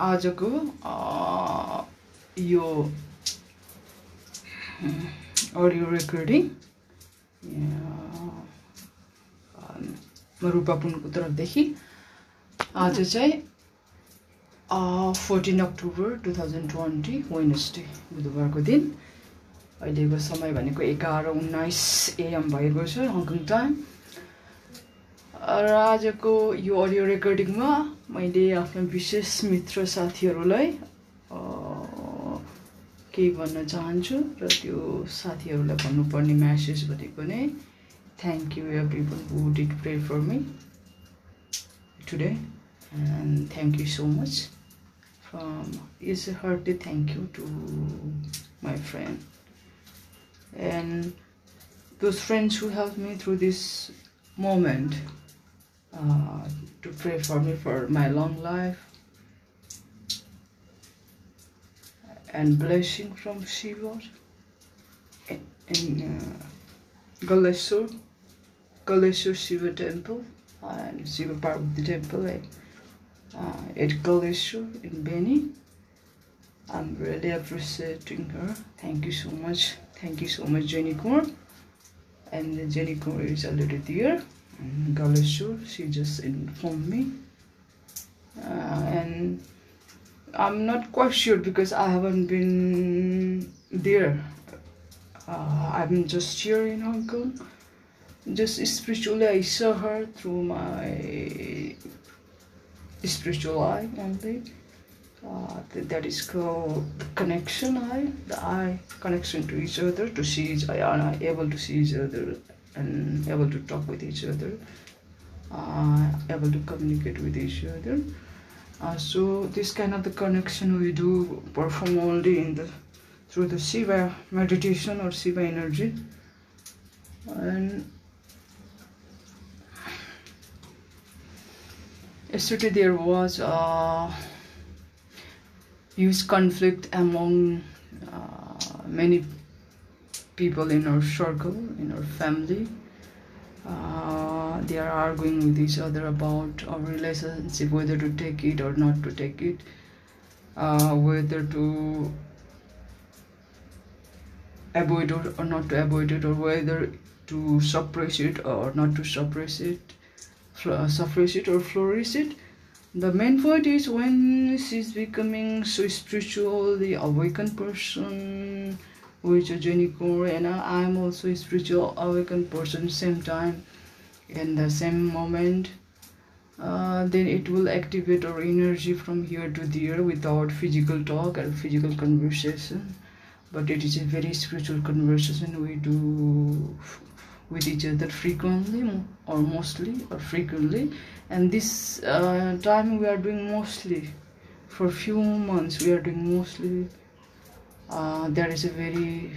आजको यो audio recording रूपापुनको तर्फदेखि आज चाहिँ fourteen October two thousand twenty Wednesday बुधबारको दिन अहिलेको समय भनेको एघार उन्नाइस एएम भएको छ हङकङ टाइम र आजको यो अडियो रेकर्डिङमा मैले आफ्नो विशेष मित्र साथीहरूलाई केही भन्न चाहन्छु र त्यो साथीहरूलाई भन्नुपर्ने म्यासेज भनेको नै thank you everyone who did pray for me today and thank you so much from is heartily thank you to my friend and those friends who help me through this moment uh, to pray for me for my long life and blessing from Shiva in, uh, Galesur Shiva temple and Shiva Parvati temple at, uh, at Galesur in Beni. I'm really appreciating her. Thank you so much. Thank you so much, Jenny Kumar. And Jenny Kumar is already there. Galesur. She just informed me. Uh, and I'm not quite sure because I haven't been there. Uh, I'm just here in Hong Kong. Just spiritually, I saw her through my spiritual eye only. Uh, that is called connection eye, the eye connection to each other, to see each eye, able to see each other and able to talk with each other, uh, able to communicate with each other. Uh, so this kind of the connection we do perform only in the through the Shiva meditation or Shiva energy. And yesterday there was a huge conflict among uh, many people in our circle, in our family. Uh, they are arguing with each other about our relationship, whether to take it or not to take it, uh, whether to avoid it or not to avoid it, or whether to suppress it or not to suppress it, suppress it or flourish it. The main point is when she's becoming so spiritually awakened person, which is Jenny and I'm also a spiritual awakened person same time in the same moment. Uh, then it will activate our energy from here to there without physical talk and physical conversation. But it is a very spiritual conversation we do with each other frequently or mostly or frequently. And this uh, time we are doing mostly for few months we are doing mostly uh, there is a very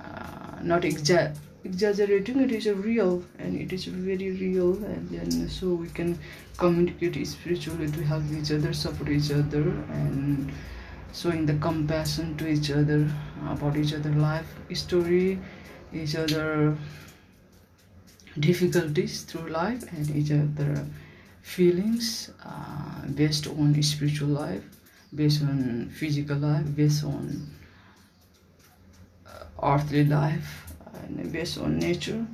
uh, not exa exaggerating it is a real and it is very real and then so we can communicate spiritually to help each other support each other and showing the compassion to each other about each other life story each other difficulties through life and each other feelings uh, based on spiritual life based on physical life based on earthly life and based on nature.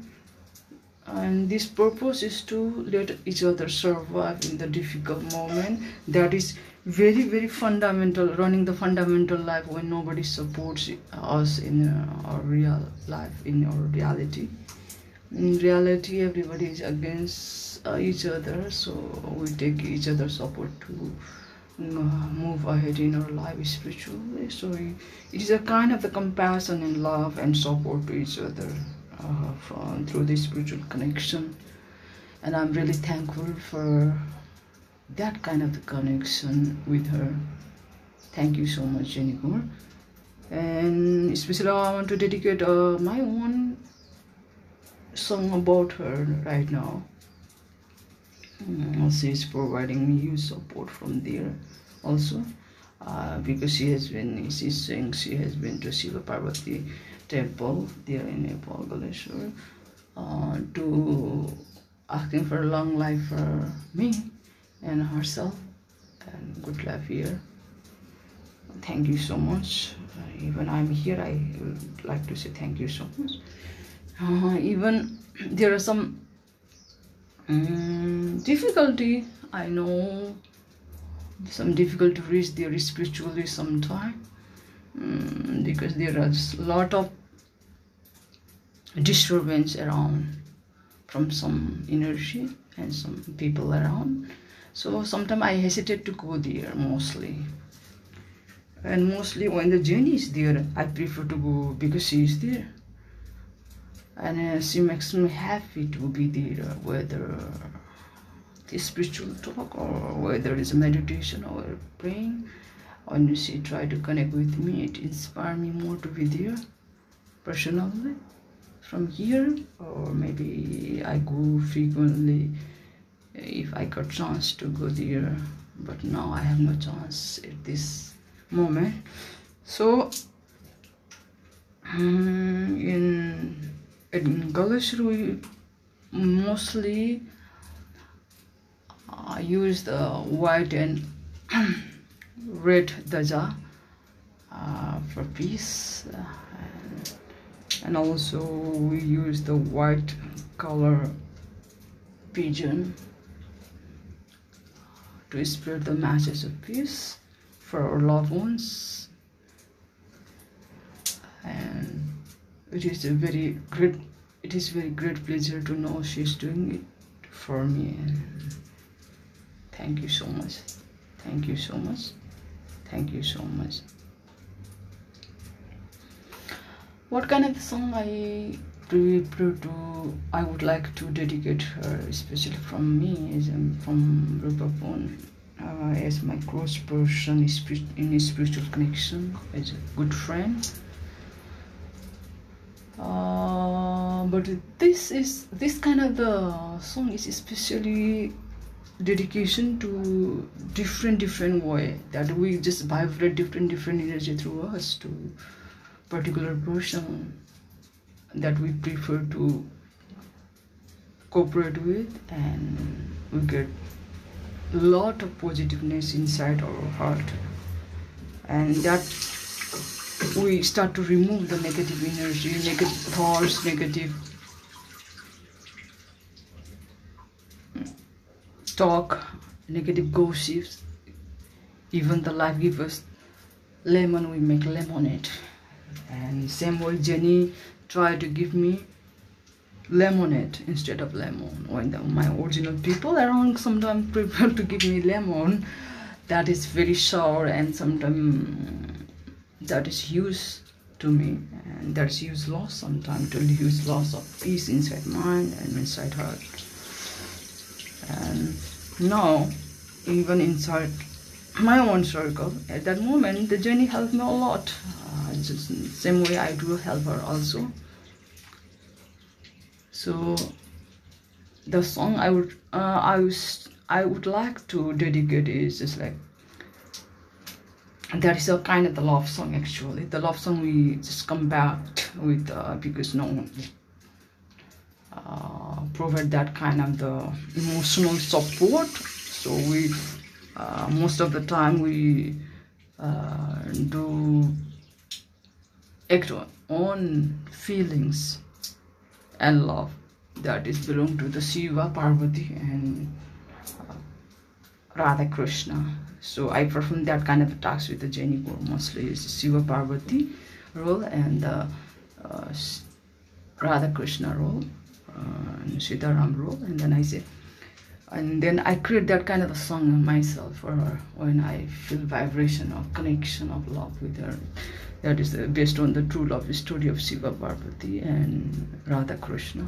And this purpose is to let each other survive in the difficult moment. That is very very fundamental running the fundamental life when nobody supports us in our real life in our reality. In reality everybody is against uh, each other so we take each other support to move ahead in our life spiritually. So it is a kind of the compassion and love and support to each other uh, from, through this spiritual connection. And I'm really thankful for that kind of the connection with her. Thank you so much, Jenny Kumar. And especially I want to dedicate uh, my own song about her right now. Mm, she is providing me support from there also uh, because she has been she's saying she has been to Shiva Parvati temple there in Nepal Galeshwar uh, to asking for a long life for me and herself and good life here. Thank you so much. Uh, even I'm here, I would like to say thank you so much. Uh, even there are some um, difficulty. I know some difficulty to reach there spiritually sometime um, because there is a lot of disturbance around from some energy and some people around. So sometimes i hesitate to go there mostly. And mostly when the journey is there i prefer to go because she is there. And uh, she makes me happy to be there whether spiritual talk or whether it's a meditation or praying when she try to connect with me. It inspires me more to be there personally from here or maybe I go frequently if I got chance to go there but now I have no chance at this moment. So um, in in we mostly uh, use the white and red daja uh, for peace uh, and also we use the white color pigeon to spread the message of peace for our loved ones. And it is a very great it is very great pleasure to know she's doing it for me. and thank you so much. Thank you so much. Thank you so much. What kind of song I to I would like to dedicate her especially from me is um, from Rupa uh, as my close person in a spiritual connection as a good friend. Uh, but this is this kind of the song is especially dedication to different different way that we just vibrate different different energy through us to particular person that we prefer to cooperate with and we get a lot of positiveness inside our heart. And that we start to remove the negative energy negative thoughts negative talk negative gossips even the life givers. lemon we make lemonade. And same way Jenny tried to give me lemonade instead of lemon. When the, my original people around sometimes prefer to give me lemon that is very sour and sometimes that is used to me. And that's use loss sometimes to use loss of peace inside mind and inside heart and now even inside my own circle at that moment the journey helped me a lot. Just same way I do help her also. So the song I would uh, I was I would like to dedicate is just like that is a kind of the love song actually. The love song we just come back with uh, because no one uh, provide that kind of the emotional support. So we uh, most of the time we uh, do act on feelings and love that is belong to the Shiva, Parvati and uh, Radha Krishna. So I perform that kind of task with the Jenny mostly is Shiva Parvati role and the uh, Radha Krishna role uh, Sitaram role and then I say and then I create that kind of a song myself for her when I feel vibration of connection of love with her. That is uh, based on the true love story of Shiva Parvati and Radha Krishna.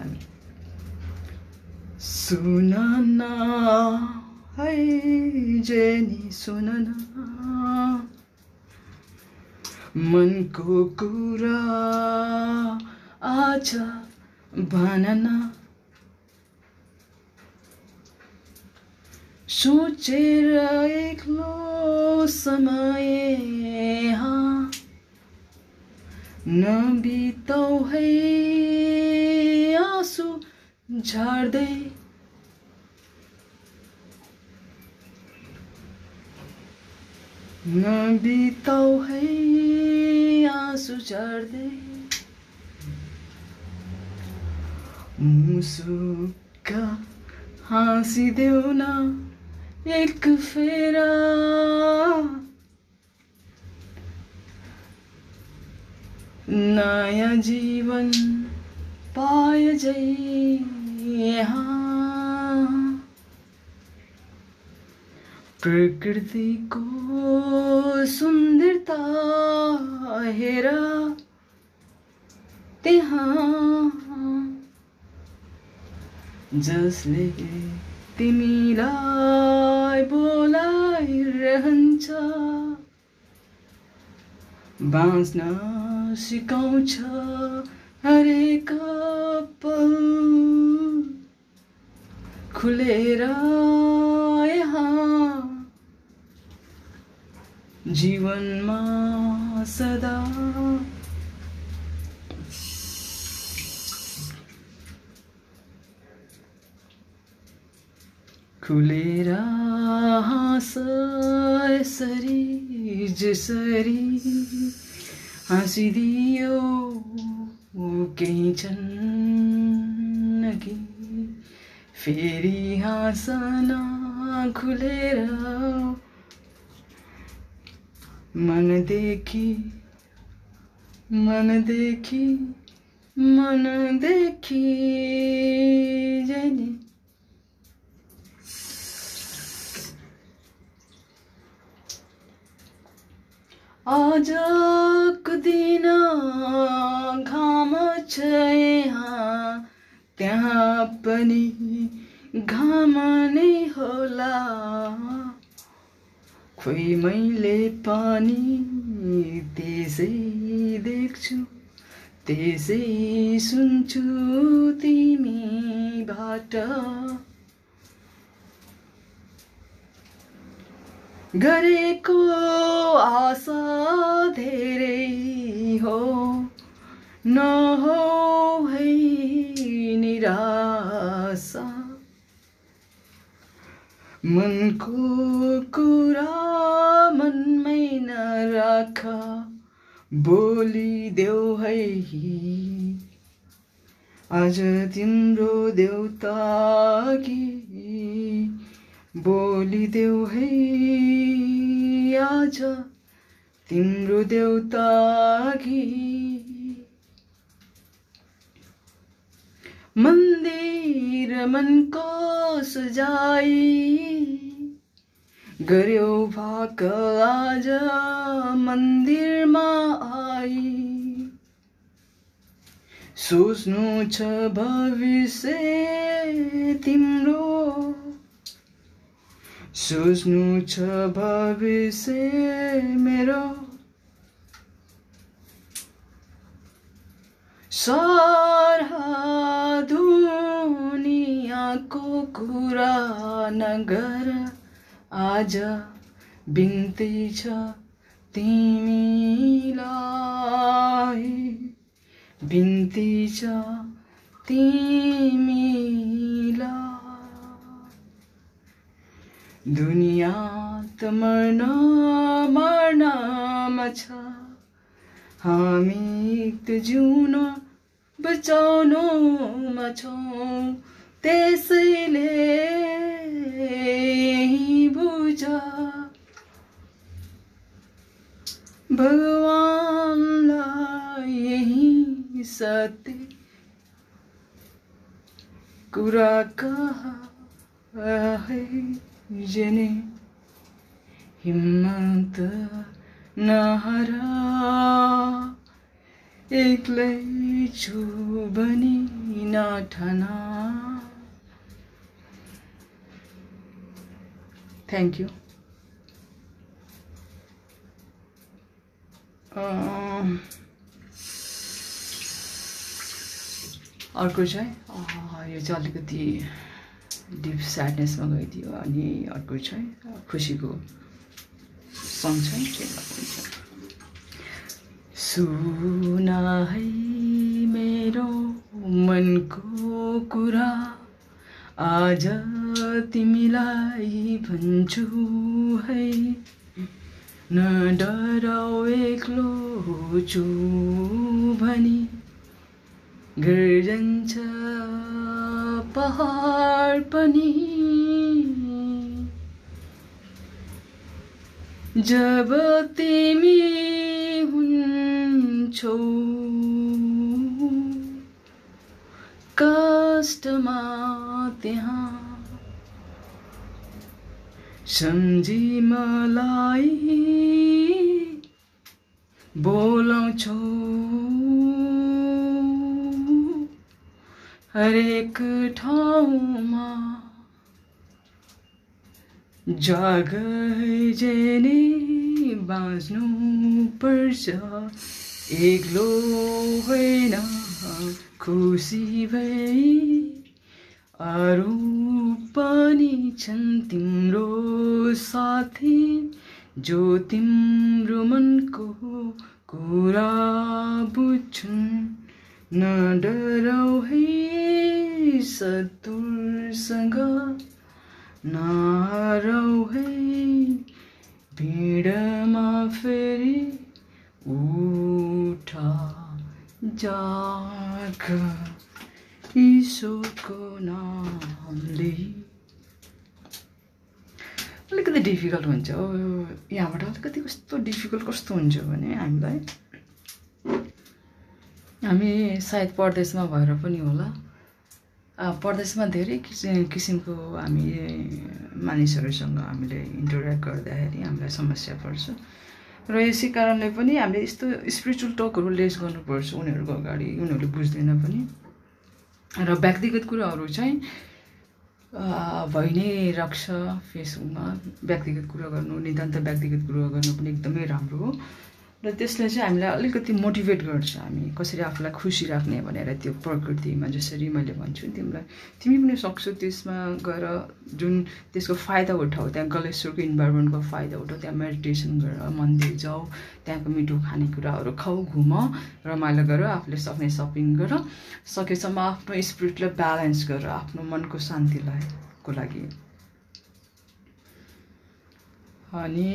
And Sunana Hai Jenny Sunana. Manko Kura आज भनन। सोचेर एक्लो समय हाँ नबितौ है आँसु झर्दै। नबितौ है आँसु झर्दै। मुसुका हाँसी देना एक फेरा। नया जीवन पाय जाइए हाँ। प्रकृति को सुंदरता हेरा तिहा जसले तिमीलाई बोलाइरहन्छ बाँच्न सिकाउँछ हरेक खुलेर यहाँ जीवनमा सदा खुलेर हाँस यसरी जसरी हाँसिदियो केही छन् कि फेरि हाँसन खुलेर मनदेखि मनदेखि मनदेखि जहिले आजको दिन घाम छ यहाँ त्यहाँ पनि घाम नै होला। खोइ मैले पनि त्यसै देख्छु त्यसै सुन्छु तिमीबाट। गरेको आशा धेरै हो। नहो है निराशा। मनको कुरा मनमै नराख। बोलिदेऊ है। आज तिम्रो देउता कि बोलिदेऊ है आज, तिम्रो देउता कि मंदिर मनको सजाई गर्यो भाक आज मन्दिरमा आई। सोच्नु छ भविष्य तिम्रो सोच्नु छ भविष्य मेरो। सारा दुनियाँको कुरा नगर आज बिन्ती छ तिमीलाई। बिन्ती छ तिमीलाई। दुनियाँ त मर्न मर्नमा छ हामी त जिउन बचाउनुमा छौँ त्यसैले बुझ। भगवान्लाई यही सत्य। कुरा कहा है? जने हिम्मत नहरा एक्लै छु भनी नठना थ्याङ्क यू अर्को चाहिँ यो चाहिँ अलिकति डिप स्याडनेसमा गइदियो अनि अर्को चाहिँ खुसीको सङ हुन्छ सुन है मेरो मनको कुरा आज तिमीलाई भन्छु है न डराउ एक्लो छु भनी गर्जन्छ पहाड पनि। जब तिमी हुन्छौ कष्टमा त्यहाँ सम्झी मलाई बोलाउँछौ। हरेक ठाउँमा जाग बाँच्नु पर्छ एक्लो होइन खुसी भई अरू पनि छन् तिम्रो साथी जो तिम्रो मनको कुरा बुझ्छन् न डराउ है सतुरसँग नहराउ है भिडमा फेरि उठ जाग। ईश्वरको नामले। अलिकति डिफिकल्ट हुन्छ। यहाँबाट अलिकति कस्तो डिफिकल्ट कस्तो हुन्छ भने हामीलाई हामी सायद परदेशमा भएर पनि होला। परदेशमा धेरै किसिम किसिमको हामी मानिसहरूसँग हामीले इन्टरेक्ट गर्दाखेरि हामीलाई समस्या पर्छ। र यसै कारणले पनि हामीले यस्तो स्पिरिचुअल टकहरू लेस गर्नुपर्छ उनीहरूको अगाडि उनीहरूले बुझ्दैन पनि। र व्यक्तिगत कुराहरू चाहिँ भइ नै राख्छ फेसबुकमा व्यक्तिगत कुरा गर्नु नितान्त व्यक्तिगत कुरा गर्नु पनि एकदमै राम्रो हो। र त्यसले चाहिँ हामीलाई अलिकति मोटिभेट गर्छ हामी कसरी आफूलाई खुसी राख्ने भनेर त्यो प्रकृतिमा जसरी मैले भन्छु तिमीलाई। तिमी पनि सक्छौ त्यसमा गएर जुन त्यसको फाइदा उठाऊ त्यहाँ गलेश्वरको इन्भाइरोमेन्टको फाइदा उठाऊ त्यहाँ मेडिटेसन गर मन्दिर जाऊ त्यहाँको मिठो खानेकुराहरू खाऊ घुम रमाइलो गर आफूले सक्ने सपिङ गर सकेसम्म आफ्नो स्पिरिटलाई ब्यालेन्स गर आफ्नो मनको शान्तिलाई को लागि? अनि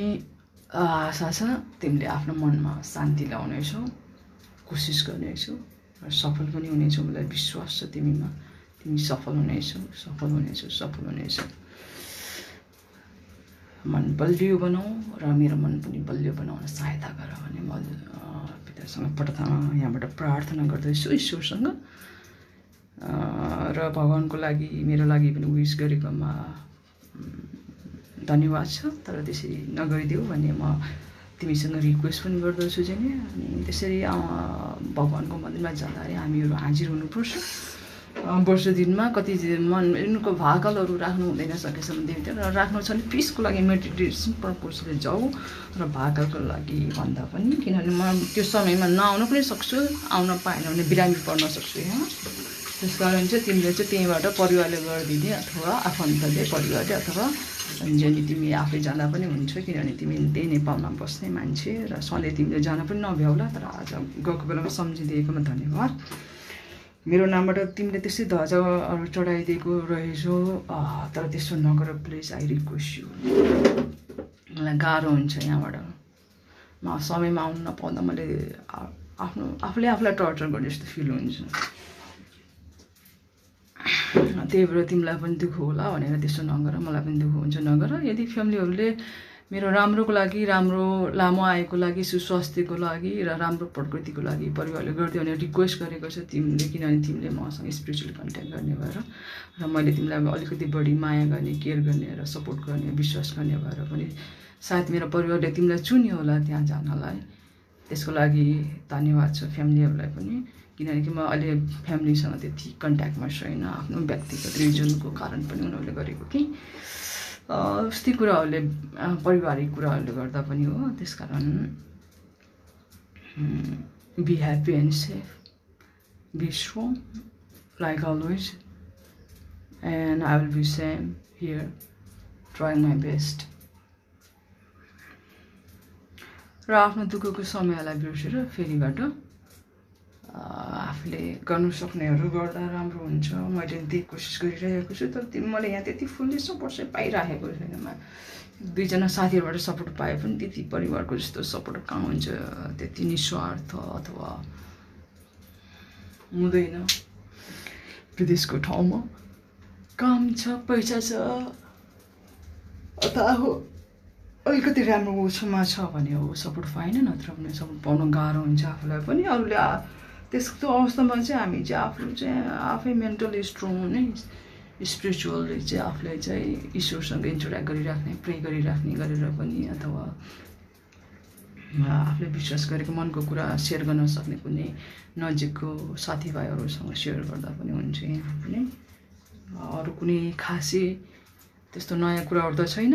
आशा छ तिमीले आफ्नो मनमा शान्ति ल्याउनेछौ कोसिस गर्नेछौ र सफल पनि हुनेछौ मलाई विश्वास छ तिमीमा। तिमी सफल हुनेछौ सफल हुनेछौ सफल हुनेछौ मन बलियो बनाऊ र मेरो मन पनि बलियो बनाउन सहायता गर भने म पितासँग प्रार्थना यहाँबाट प्रार्थना गर्दैछु ईश्वरसँग। र भगवान्को लागि मेरो लागि पनि विस गरेकोमा धन्यवाद छ तर त्यसरी नगरिदेऊ भन्ने म तिमीसँग रिक्वेस्ट पनि गर्दछु चाहिँ अनि त्यसरी भगवान्को मन्दिरमा जाँदाखेरि हामीहरू हाजिर हुनुपर्छ। वर्ष दिनमा कति मन उनीहरूको भाकलहरू राख्नु हुँदैन सकेसम्म देवी र राख्नु छ भने पिसको लागि मेडिटेसन पर्पोजले जाऊ र भाकलको लागि भन्दा पनि। किनभने म त्यो समयमा नआउन पनि सक्छु आउन पाएन भने बिरामी पर्न सक्छु यहाँ त्यस कारण चाहिँ तिमीले चाहिँ त्यहीँबाट परिवारले गरिदिने अथवा आफन्तले परिवारले अथवा अनि तिमी आफै जाँदा पनि हुन्छ किनभने तिमी त्यही नेपालमा बस्ने मान्छे र सधैँ तिमीले जान पनि नभ्याउला तर आज गएको बेलामा सम्झिदिएकोमा धन्यवाद। मेरो नामबाट तिमीले त्यस्तै ध्वजाहरू चढाइदिएको रहेछौ। तर त्यस्तो नगर प्लिज आई रिक्वेस्ट यु मलाई गाह्रो हुन्छ यहाँबाट। म समयमा आउनु नपाउँदा मैले आफ्नो आफूले आफूलाई टर्चर गर्ने जस्तो फिल हुन्छ। त्यही भएर तिमीलाई पनि दुःख होला भनेर त्यस्तो नगर मलाई पनि दुःख हुन्छ नगर। यदि फ्यामिलीहरूले मेरो राम्रोको लागि राम्रो लामो आएको लागि सुस्वास्थ्यको लागि र राम्रो प्रकृतिको लागि परिवारले गरिदियो भने रिक्वेस्ट गरेको छ तिमीले किनभने तिमीले मसँग स्पिरिचुअल कन्ट्याक्ट गर्ने भएर र मैले तिमीलाई अलिकति बढी माया गर्ने केयर गर्ने र सपोर्ट गर्ने विश्वास गर्ने भएर पनि सायद मेरो परिवारले तिमीलाई चुन्यो होला त्यहाँ जानलाई। त्यसको लागि धन्यवाद छ फ्यामिलीहरूलाई पनि। किनकि म अहिले फ्यामिलीसँग त्यति कन्ट्याक्टमा छैन आफ्नो व्यक्तिगत रिजनको कारण पनि उनीहरूले गरेको कि। यस्तै कुराहरूले पारिवारिक कुराहरूले गर्दा पनि हो त्यस कारण be happy and safe be strong like always and I will be same here trying my best र आफ्नो दुःखको समयलाई बिर्सेर फेरिबाट आफूले गर्नु सक्नेहरू गर्दा राम्रो हुन्छ। मैले त्यही कोसिस गरिरहेको छु। तर मैले यहाँ त्यति फुल्ली सपोर्ट चाहिँ पाइराखेको छैन दुईजना साथीहरूबाट सपोर्ट पाए पनि त्यति परिवारको जस्तो सपोर्ट कहाँ हुन्छ? त्यति निस्वार्थ अथवा हुँदैन। विदेशको ठाउँमा काम छ पैसा छ अथवा हो अलिकति राम्रो उसमा छ भने हो सपोर्ट पाएन नत्र भने सपोर्ट पाउनु गाह्रो हुन्छ आफूलाई पनि। अरूले त्यस्तो अवस्थामा चाहिँ हामी चाहिँ आफू चाहिँ आफै मेन्टली स्ट्रङ हुने स्पिरिचुअली चाहिँ आफूलाई चाहिँ ईश्वरसँग इन्टरेक्ट गरिराख्ने प्रे गरिराख्ने गरेर पनि अथवा आफूले विश्वास गरेको मनको कुरा सेयर गर्न सक्ने कुनै नजिकको साथीभाइहरूसँग सेयर गर्दा पनि हुन्छ यहाँ अरू कुनै खासै त्यस्तो नयाँ कुराहरू त छैन।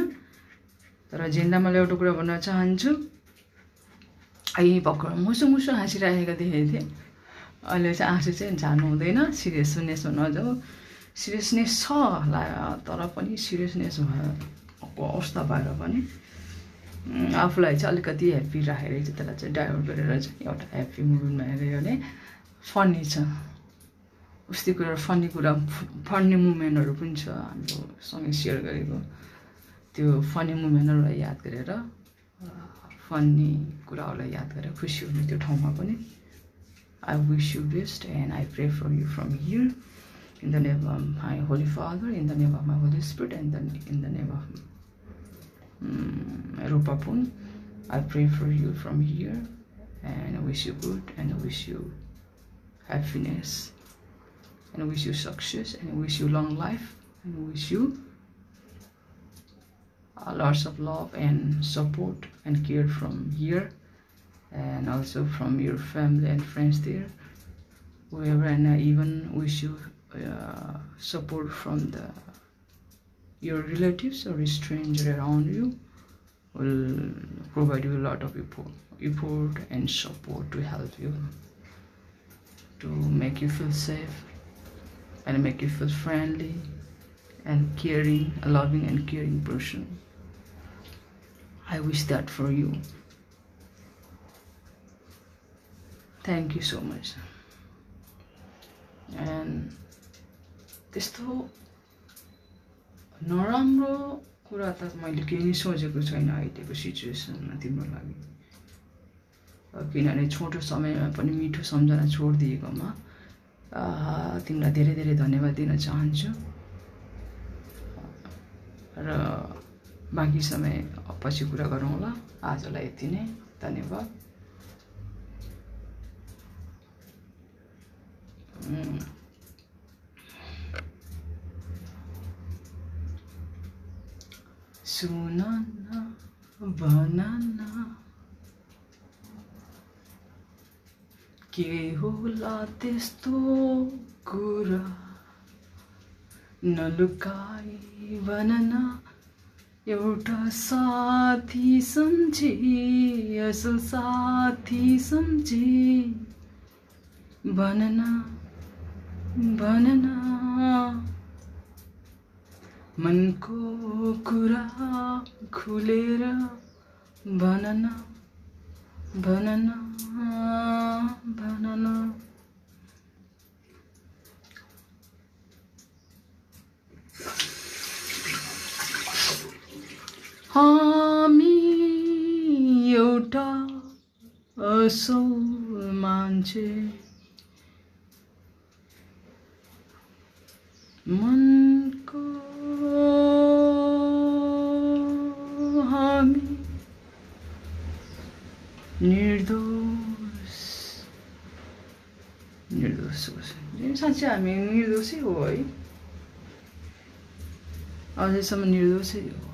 तर जिन्दामा एउटा कुरा भन्न चाहन्छु। आई भर्खर मुसु मुसु हाँसिराखेको देखेको थिएँ। अहिले चाहिँ आँसु चाहिँ झार्नु हुँदैन। सिरियसनेसमा नजाऊ सिरियसनेस छ तर पनि सिरियसनेस भएको अवस्था भएर पनि आफूलाई चाहिँ अलिकति ह्याप्पी राखेर चाहिँ त्यसलाई चाहिँ डाइभर्ट गरेर चाहिँ एउटा ह्याप्पी मुभमेन्टमा हेऱ्यो भने फन्नी छ। उस्तै कुरा फन्नी कुरा फन्नी मुभमेन्टहरू पनि छ हाम्रो सँगै सेयर गरेको। त्यो फन्नी मुभमेन्टहरूलाई याद गरेर फन्नी कुराहरूलाई याद गरेर खुसी हुने त्यो ठाउँमा पनि। I wish you best and I pray for you from here. In the name of my Holy Father, in the name of my Holy Spirit, and then in the name of um, Rupapun, I pray for you from here and I wish you good and I wish you happiness and I wish you success and I wish you long life and I wish you a lots of love and support and care from here and also from your family and friends there, whoever, and I even wish you uh, support from the your relatives or a stranger around you will provide you a lot of effort and support to help you to make you feel safe and make you feel friendly and caring a loving and caring person. I wish that for you thank you so much. And त्यस्तो नराम्रो कुरा त मैले केही नै सोचेको छैन अहिलेको सिचुएसनमा तिम्रो लागि। किनभने छोटो समयमा पनि मिठो सम्झना छोडिदिएकोमा तिमीलाई धेरै धेरै धन्यवाद दिन चाहन्छु। र बाँकी समय पछि कुरा गरौँ होला आजलाई यति नै। धन्यवाद। सुन भन के होला त्यस्तो कुरा नलुकाई भन एउटा साथी सम्झी असल साथी सम्झी। भन भन मनको कुरा खुलेर भनन भनन भनन हामी एउटा असल मान्छे मनको हामी निर्दोष निर्दोष साँच्चै हामी निर्दोषै हो है अझैसम्म निर्दोषै हो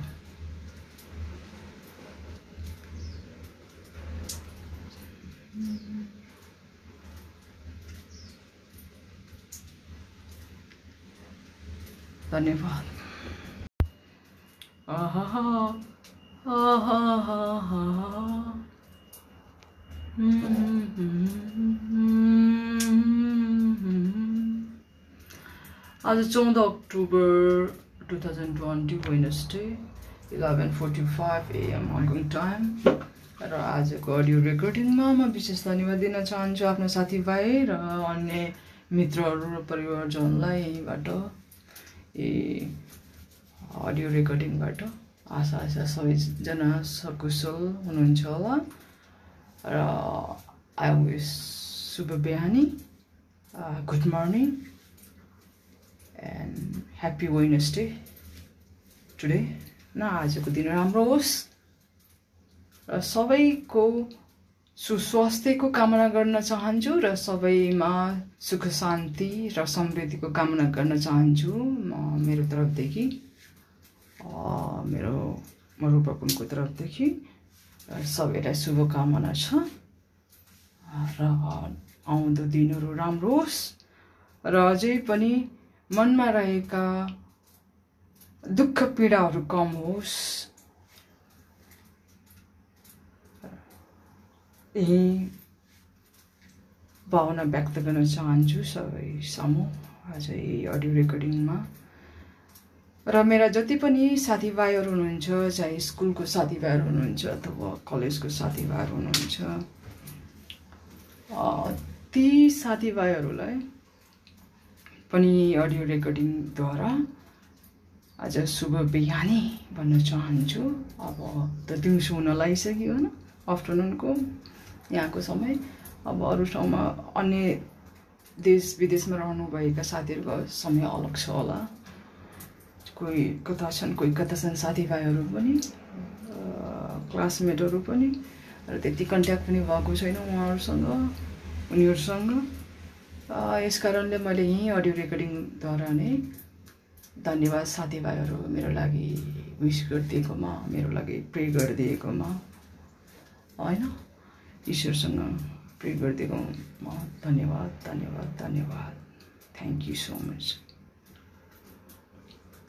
धन्यवाद। आज चौध October two thousand twenty Wednesday eleven forty five AM Hong Kong time. र आजको अडियो रेकर्डिङमा म विशेष धन्यवाद दिन चाहन्छु आफ्नो साथीभाइ र अन्य मित्रहरू र परिवारजनलाई यहीँबाट। ए अडियो रेकर्डिङबाट आशा आशा सबैजना सकुशल हुनुहुन्छ होला। र आई विस शुभ बिहानी good morning and happy Wednesday today न आजको दिन राम्रो होस्। र सबैको सुस्वास्थ्यको कामना गर्न चाहन्छु र सबैमा सुख शान्ति र समृद्धिको कामना गर्न चाहन्छु म मेरो तर्फदेखि। मेरो म रूपकुनको तर्फदेखि सबैलाई शुभकामना छ। र आउँदो दिनहरू राम्रो होस्। र अझै पनि मनमा रहेका दुःख पीडाहरू कम होस्। यही भावना व्यक्त गर्न चाहन्छु सबै सामु आज यही अडियो रेकर्डिङमा। र मेरा जति पनि साथीभाइहरू हुनुहुन्छ चाहे स्कुलको साथीभाइहरू हुनुहुन्छ अथवा कलेजको साथीभाइहरू हुनुहुन्छ ती साथीभाइहरूलाई पनि अडियो रेकर्डिङद्वारा आज शुभ बिहानी भन्न चाहन्छु। अब त दिउँसो हुन लागिसक्यो होइन आफ्टरनुनको। यहाँको समय। अब अरू ठाउँमा अन्य देश विदेशमा रहनुभएका साथीहरूको समय अलग छ होला। कोही कता छन् कोही कता छन् साथीभाइहरू पनि क्लासमेटहरू पनि र त्यति कन्ट्याक्ट पनि भएको छैन उहाँहरूसँग उनीहरूसँग। यस कारणले मैले यहीँ अडियो रेकर्डिङद्वारा नै धन्यवाद साथीभाइहरू मेरो लागि विस गरिदिएकोमा मेरो लागि प्रे गरिदिएकोमा। होइन? ईश्वरसँग प्रे गरिदिएको धन्यवाद धन्यवाद धन्यवाद। Thank you so much